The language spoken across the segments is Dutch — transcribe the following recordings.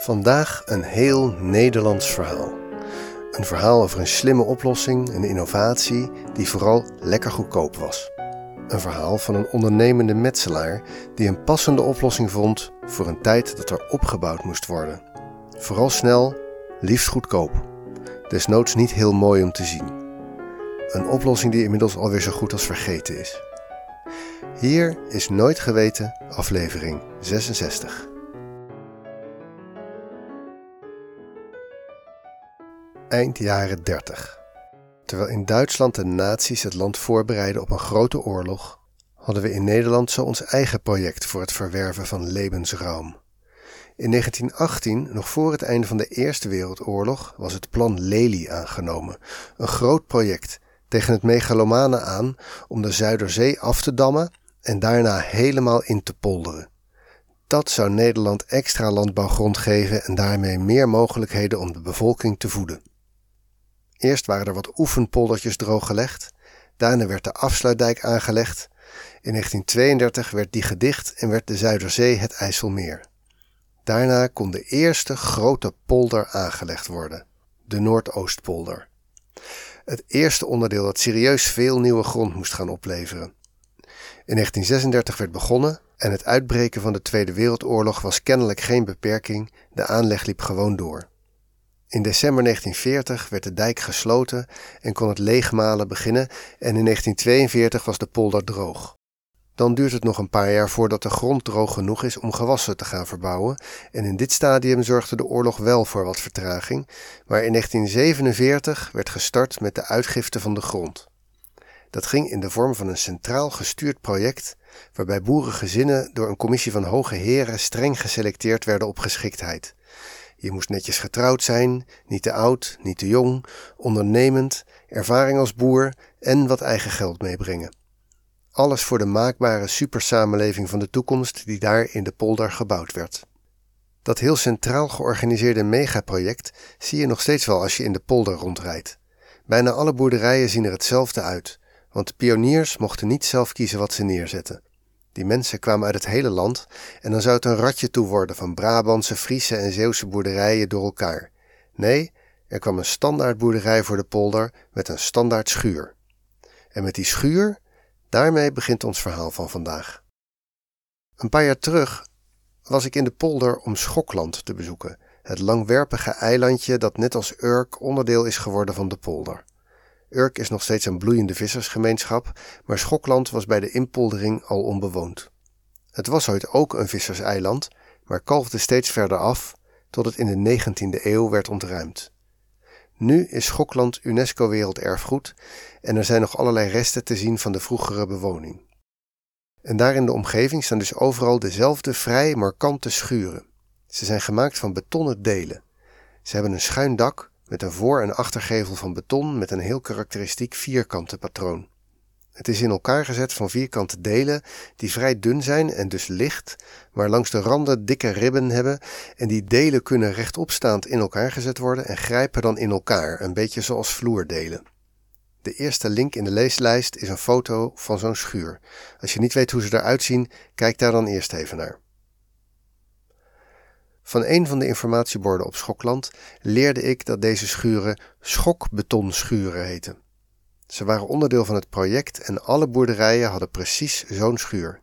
Vandaag een heel Nederlands verhaal. Een verhaal over een slimme oplossing, een innovatie die vooral lekker goedkoop was. Een verhaal van een ondernemende metselaar die een passende oplossing vond voor een tijd dat er opgebouwd moest worden. Vooral snel, liefst goedkoop. Desnoods niet heel mooi om te zien. Een oplossing die inmiddels alweer zo goed als vergeten is. Hier is Nooit Geweten, aflevering 66. Eind jaren 30. Terwijl in Duitsland de nazi's het land voorbereiden op een grote oorlog, hadden we in Nederland zo ons eigen project voor het verwerven van levensruim. In 1918, nog voor het einde van de Eerste Wereldoorlog, was het Plan Lely aangenomen, een groot project tegen het megalomane aan om de Zuiderzee af te dammen en daarna helemaal in te polderen. Dat zou Nederland extra landbouwgrond geven en daarmee meer mogelijkheden om de bevolking te voeden. Eerst waren er wat oefenpoldertjes drooggelegd, daarna werd de afsluitdijk aangelegd. In 1932 werd die gedicht en werd de Zuiderzee het IJsselmeer. Daarna kon de eerste grote polder aangelegd worden, de Noordoostpolder. Het eerste onderdeel dat serieus veel nieuwe grond moest gaan opleveren. In 1936 werd begonnen en het uitbreken van de Tweede Wereldoorlog was kennelijk geen beperking, de aanleg liep gewoon door. In december 1940 werd de dijk gesloten en kon het leegmalen beginnen en in 1942 was de polder droog. Dan duurt het nog een paar jaar voordat de grond droog genoeg is om gewassen te gaan verbouwen en in dit stadium zorgde de oorlog wel voor wat vertraging, maar in 1947 werd gestart met de uitgifte van de grond. Dat ging in de vorm van een centraal gestuurd project waarbij boerengezinnen door een commissie van hoge heren streng geselecteerd werden op geschiktheid. Je moest netjes getrouwd zijn, niet te oud, niet te jong, ondernemend, ervaring als boer en wat eigen geld meebrengen. Alles voor de maakbare supersamenleving van de toekomst die daar in de polder gebouwd werd. Dat heel centraal georganiseerde megaproject zie je nog steeds wel als je in de polder rondrijdt. Bijna alle boerderijen zien er hetzelfde uit, want de pioniers mochten niet zelf kiezen wat ze neerzetten. Die mensen kwamen uit het hele land en dan zou het een ratje toe worden van Brabantse, Friese en Zeeuwse boerderijen door elkaar. Nee, er kwam een standaard boerderij voor de polder met een standaard schuur. En met die schuur, daarmee begint ons verhaal van vandaag. Een paar jaar terug was ik in de polder om Schokland te bezoeken, het langwerpige eilandje dat net als Urk onderdeel is geworden van de polder. Urk is nog steeds een bloeiende vissersgemeenschap, maar Schokland was bij de inpoldering al onbewoond. Het was ooit ook een visserseiland, maar kalfde steeds verder af tot het in de 19e eeuw werd ontruimd. Nu is Schokland UNESCO Werelderfgoed en er zijn nog allerlei resten te zien van de vroegere bewoning. En daar in de omgeving staan dus overal dezelfde vrij markante schuren. Ze zijn gemaakt van betonnen delen. Ze hebben een schuin dak met een voor- en achtergevel van beton met een heel karakteristiek vierkante patroon. Het is in elkaar gezet van vierkante delen die vrij dun zijn en dus licht, maar langs de randen dikke ribben hebben en die delen kunnen rechtopstaand in elkaar gezet worden en grijpen dan in elkaar, een beetje zoals vloerdelen. De eerste link in de leeslijst is een foto van zo'n schuur. Als je niet weet hoe ze eruit zien, kijk daar dan eerst even naar. Van een van de informatieborden op Schokland leerde ik dat deze schuren schokbetonschuren heten. Ze waren onderdeel van het project en alle boerderijen hadden precies zo'n schuur.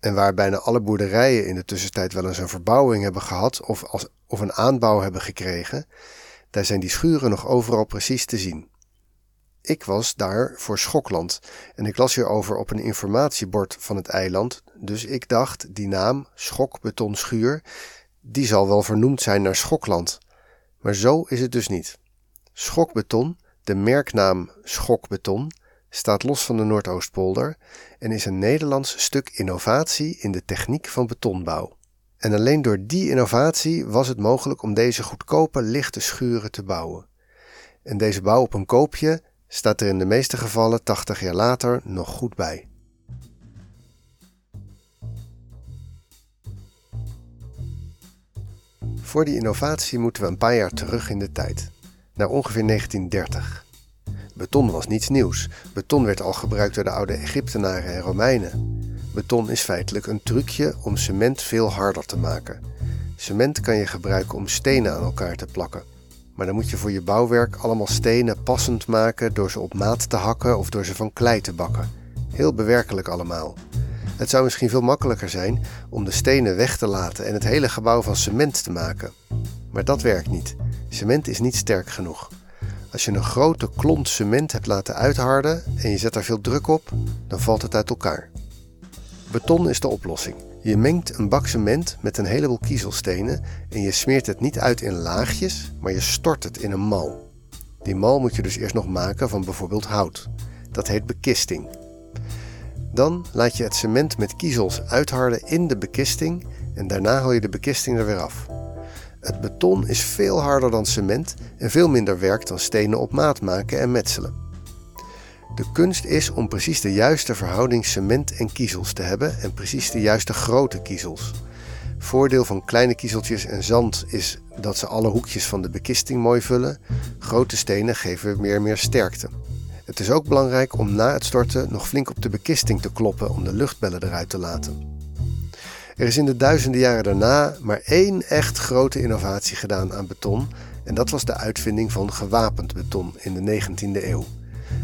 En waar bijna alle boerderijen in de tussentijd wel eens een verbouwing hebben gehad of, als, of een aanbouw hebben gekregen, daar zijn die schuren nog overal precies te zien. Ik was daar voor Schokland en ik las hierover op een informatiebord van het eiland, dus ik dacht die naam, schokbetonschuur, die zal wel vernoemd zijn naar Schokland. Maar zo is het dus niet. Schokbeton, de merknaam Schokbeton, staat los van de Noordoostpolder en is een Nederlands stuk innovatie in de techniek van betonbouw. En alleen door die innovatie was het mogelijk om deze goedkope lichte schuren te bouwen. En deze bouw op een koopje staat er in de meeste gevallen 80 jaar later nog goed bij. Voor die innovatie moeten we een paar jaar terug in de tijd, naar ongeveer 1930. Beton was niets nieuws. Beton werd al gebruikt door de oude Egyptenaren en Romeinen. Beton is feitelijk een trucje om cement veel harder te maken. Cement kan je gebruiken om stenen aan elkaar te plakken. Maar dan moet je voor je bouwwerk allemaal stenen passend maken door ze op maat te hakken of door ze van klei te bakken. Heel bewerkelijk allemaal. Het zou misschien veel makkelijker zijn om de stenen weg te laten en het hele gebouw van cement te maken. Maar dat werkt niet. Cement is niet sterk genoeg. Als je een grote klont cement hebt laten uitharden en je zet daar veel druk op, dan valt het uit elkaar. Beton is de oplossing. Je mengt een bak cement met een heleboel kiezelstenen en je smeert het niet uit in laagjes, maar je stort het in een mal. Die mal moet je dus eerst nog maken van bijvoorbeeld hout. Dat heet bekisting. Dan laat je het cement met kiezels uitharden in de bekisting en daarna haal je de bekisting er weer af. Het beton is veel harder dan cement en veel minder werk dan stenen op maat maken en metselen. De kunst is om precies de juiste verhouding cement en kiezels te hebben en precies de juiste grote kiezels. Voordeel van kleine kiezeltjes en zand is dat ze alle hoekjes van de bekisting mooi vullen. Grote stenen geven meer en meer sterkte. Het is ook belangrijk om na het storten nog flink op de bekisting te kloppen om de luchtbellen eruit te laten. Er is in de duizenden jaren daarna maar één echt grote innovatie gedaan aan beton en dat was de uitvinding van gewapend beton in de 19e eeuw.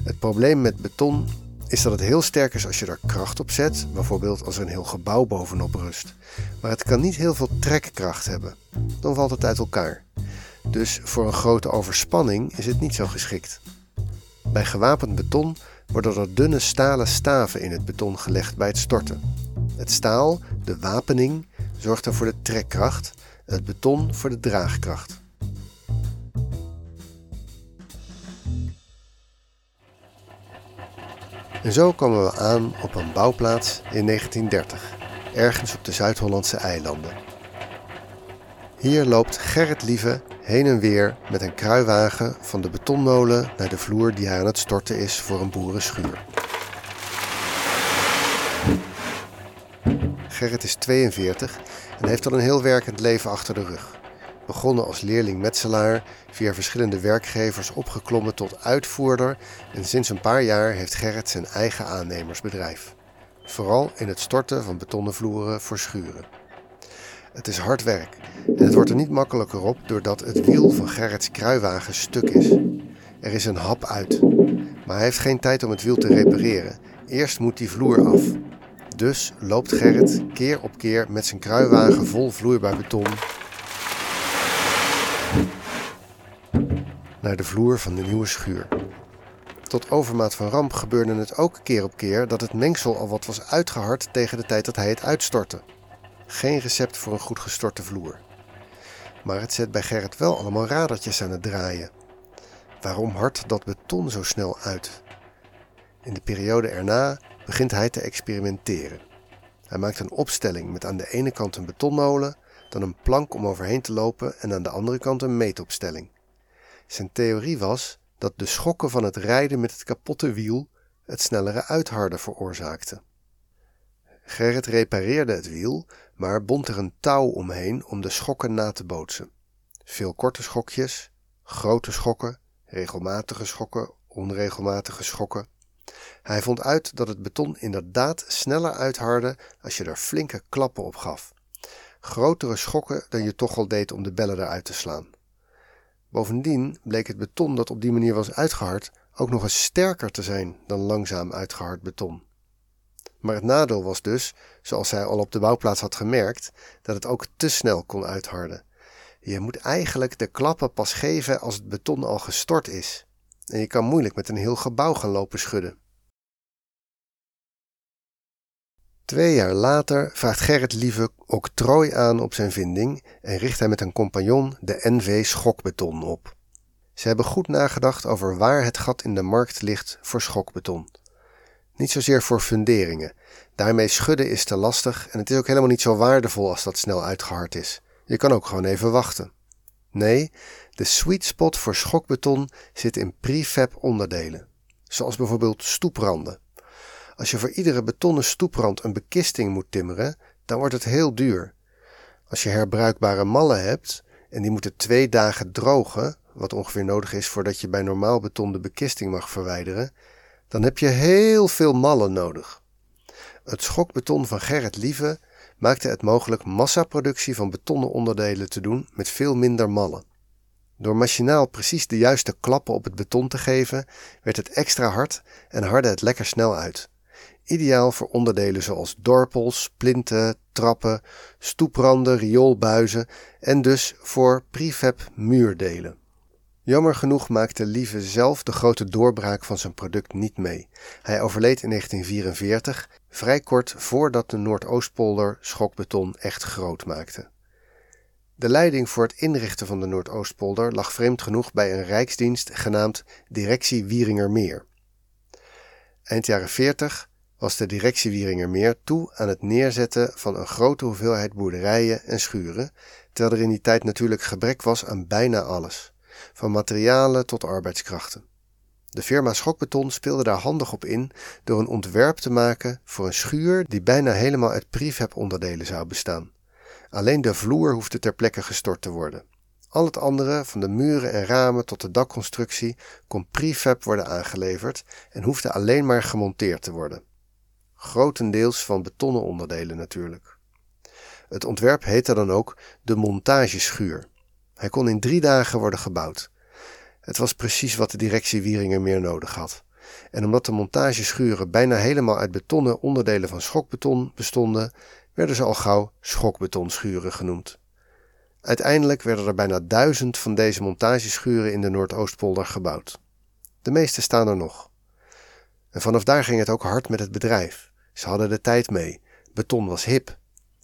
Het probleem met beton is dat het heel sterk is als je er kracht op zet, bijvoorbeeld als er een heel gebouw bovenop rust. Maar het kan niet heel veel trekkracht hebben. Dan valt het uit elkaar. Dus voor een grote overspanning is het niet zo geschikt. Bij gewapend beton worden er dunne stalen staven in het beton gelegd bij het storten. Het staal, de wapening, zorgt er voor de trekkracht, het beton voor de draagkracht. En zo komen we aan op een bouwplaats in 1930, ergens op de Zuid-Hollandse eilanden. Hier loopt Gerrit Lieve heen en weer met een kruiwagen van de betonmolen naar de vloer die hij aan het storten is voor een boerenschuur. Gerrit is 42 en heeft al een heel werkend leven achter de rug. Begonnen als leerling metselaar, via verschillende werkgevers opgeklommen tot uitvoerder en sinds een paar jaar heeft Gerrit zijn eigen aannemersbedrijf. Vooral in het storten van betonnen vloeren voor schuren. Het is hard werk en het wordt er niet makkelijker op doordat het wiel van Gerrits kruiwagen stuk is. Er is een hap uit, maar hij heeft geen tijd om het wiel te repareren. Eerst moet die vloer af. Dus loopt Gerrit keer op keer met zijn kruiwagen vol vloeibaar beton naar de vloer van de nieuwe schuur. Tot overmaat van ramp gebeurde het ook keer op keer dat het mengsel al wat was uitgehard tegen de tijd dat hij het uitstortte. Geen recept voor een goed gestorte vloer. Maar het zet bij Gerrit wel allemaal radertjes aan het draaien. Waarom hardt dat beton zo snel uit? In de periode erna begint hij te experimenteren. Hij maakt een opstelling met aan de ene kant een betonmolen, dan een plank om overheen te lopen en aan de andere kant een meetopstelling. Zijn theorie was dat de schokken van het rijden met het kapotte wiel het snellere uitharden veroorzaakten. Gerrit repareerde het wiel, maar bond er een touw omheen om de schokken na te bootsen. Veel korte schokjes, grote schokken, regelmatige schokken, onregelmatige schokken. Hij vond uit dat het beton inderdaad sneller uitharde als je er flinke klappen op gaf. Grotere schokken dan je toch al deed om de bellen eruit te slaan. Bovendien bleek het beton dat op die manier was uitgehard ook nog eens sterker te zijn dan langzaam uitgehard beton. Maar het nadeel was dus, zoals hij al op de bouwplaats had gemerkt, dat het ook te snel kon uitharden. Je moet eigenlijk de klappen pas geven als het beton al gestort is. En je kan moeilijk met een heel gebouw gaan lopen schudden. Twee jaar later vraagt Gerrit Lieve octrooi aan op zijn vinding en richt hij met een compagnon de NV Schokbeton op. Ze hebben goed nagedacht over waar het gat in de markt ligt voor schokbeton. Niet zozeer voor funderingen. Daarmee schudden is te lastig en het is ook helemaal niet zo waardevol als dat snel uitgehard is. Je kan ook gewoon even wachten. Nee, de sweet spot voor schokbeton zit in prefab onderdelen, zoals bijvoorbeeld stoepranden. Als je voor iedere betonnen stoeprand een bekisting moet timmeren, dan wordt het heel duur. Als je herbruikbare mallen hebt en die moeten twee dagen drogen, wat ongeveer nodig is voordat je bij normaal beton de bekisting mag verwijderen, dan heb je heel veel mallen nodig. Het schokbeton van Gerrit Lieve maakte het mogelijk massaproductie van betonnen onderdelen te doen met veel minder mallen. Door machinaal precies de juiste klappen op het beton te geven, werd het extra hard en hardde het lekker snel uit. Ideaal voor onderdelen zoals dorpels, plinten, trappen, stoepranden, rioolbuizen en dus voor prefab muurdelen. Jammer genoeg maakte Lieve zelf de grote doorbraak van zijn product niet mee. Hij overleed in 1944, vrij kort voordat de Noordoostpolder schokbeton echt groot maakte. De leiding voor het inrichten van de Noordoostpolder lag vreemd genoeg bij een rijksdienst genaamd Directie Wieringermeer. Eind jaren 40 was de directie Wieringermeer toe aan het neerzetten van een grote hoeveelheid boerderijen en schuren, terwijl er in die tijd natuurlijk gebrek was aan bijna alles, van materialen tot arbeidskrachten. De firma Schokbeton speelde daar handig op in door een ontwerp te maken voor een schuur die bijna helemaal uit prefab onderdelen zou bestaan. Alleen de vloer hoefde ter plekke gestort te worden. Al het andere, van de muren en ramen tot de dakconstructie, kon prefab worden aangeleverd en hoefde alleen maar gemonteerd te worden. Grotendeels van betonnen onderdelen natuurlijk. Het ontwerp heette dan ook de montageschuur. Hij kon in drie dagen worden gebouwd. Het was precies wat de directie Wieringen meer nodig had. En omdat de montageschuren bijna helemaal uit betonnen onderdelen van schokbeton bestonden, werden ze al gauw schokbetonschuren genoemd. Uiteindelijk werden er bijna duizend van deze montageschuren in de Noordoostpolder gebouwd. De meeste staan er nog. En vanaf daar ging het ook hard met het bedrijf. Ze hadden de tijd mee. Beton was hip.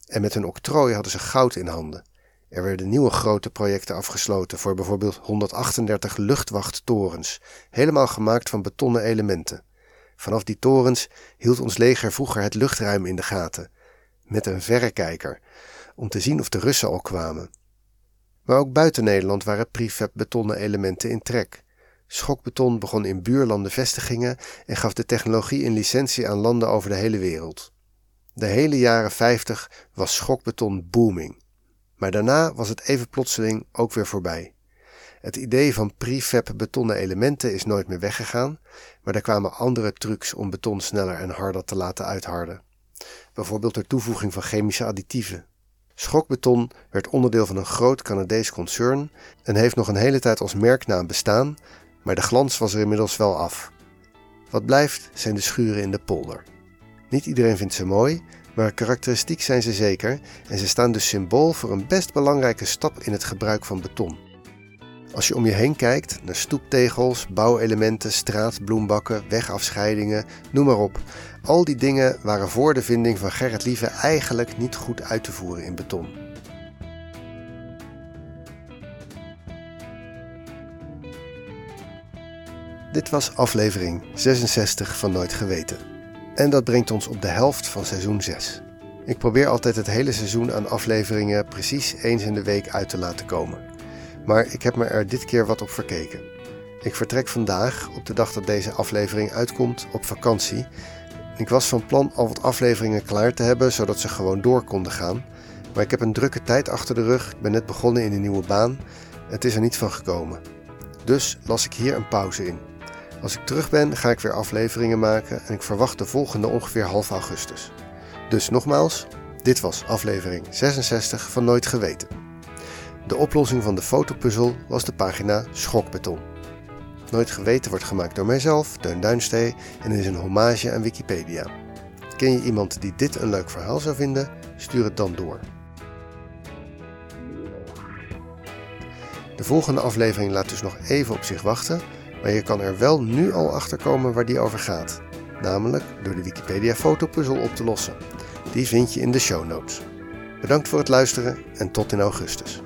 En met hun octrooi hadden ze goud in handen. Er werden nieuwe grote projecten afgesloten voor bijvoorbeeld 138 luchtwachttorens, helemaal gemaakt van betonnen elementen. Vanaf die torens hield ons leger vroeger het luchtruim in de gaten met een verrekijker om te zien of de Russen al kwamen. Maar ook buiten Nederland waren prefab betonnen elementen in trek. Schokbeton begon in buurlanden vestigingen en gaf de technologie in licentie aan landen over de hele wereld. De hele jaren 50 was schokbeton booming. Maar daarna was het even plotseling ook weer voorbij. Het idee van prefab betonnen elementen is nooit meer weggegaan, maar er kwamen andere trucs om beton sneller en harder te laten uitharden bijvoorbeeld door toevoeging van chemische additieven. Schokbeton werd onderdeel van een groot Canadees concern en heeft nog een hele tijd als merknaam bestaan, maar de glans was er inmiddels wel af. Wat blijft zijn de schuren in de polder. Niet iedereen vindt ze mooi, maar karakteristiek zijn ze zeker en ze staan dus symbool voor een best belangrijke stap in het gebruik van beton. Als je om je heen kijkt naar stoeptegels, bouwelementen, straatbloembakken, wegafscheidingen, noem maar op. Al die dingen waren voor de vinding van Gerrit Lieve eigenlijk niet goed uit te voeren in beton. Dit was aflevering 66 van Nooit Geweten. En dat brengt ons op de helft van seizoen 6. Ik probeer altijd het hele seizoen aan afleveringen precies eens in de week uit te laten komen maar ik heb me er dit keer wat op verkeken. Ik vertrek vandaag, op de dag dat deze aflevering uitkomt, op vakantie. Ik was van plan al wat afleveringen klaar te hebben, zodat ze gewoon door konden gaan. Maar ik heb een drukke tijd achter de rug, ik ben net begonnen in een nieuwe baan. Het is er niet van gekomen. Dus las ik hier een pauze in. Als ik terug ben, ga ik weer afleveringen maken en ik verwacht de volgende ongeveer half augustus. Dus nogmaals, dit was aflevering 66 van Nooit Geweten. De oplossing van de fotopuzzel was de pagina Schokbeton. Nooit geweten wordt gemaakt door mijzelf, Teun Duinstee, en is een hommage aan Wikipedia. Ken je iemand die dit een leuk verhaal zou vinden? Stuur het dan door. De volgende aflevering laat dus nog even op zich wachten, maar je kan er wel nu al achter komen waar die over gaat. Namelijk door de Wikipedia fotopuzzel op te lossen. Die vind je in de show notes. Bedankt voor het luisteren en tot in augustus.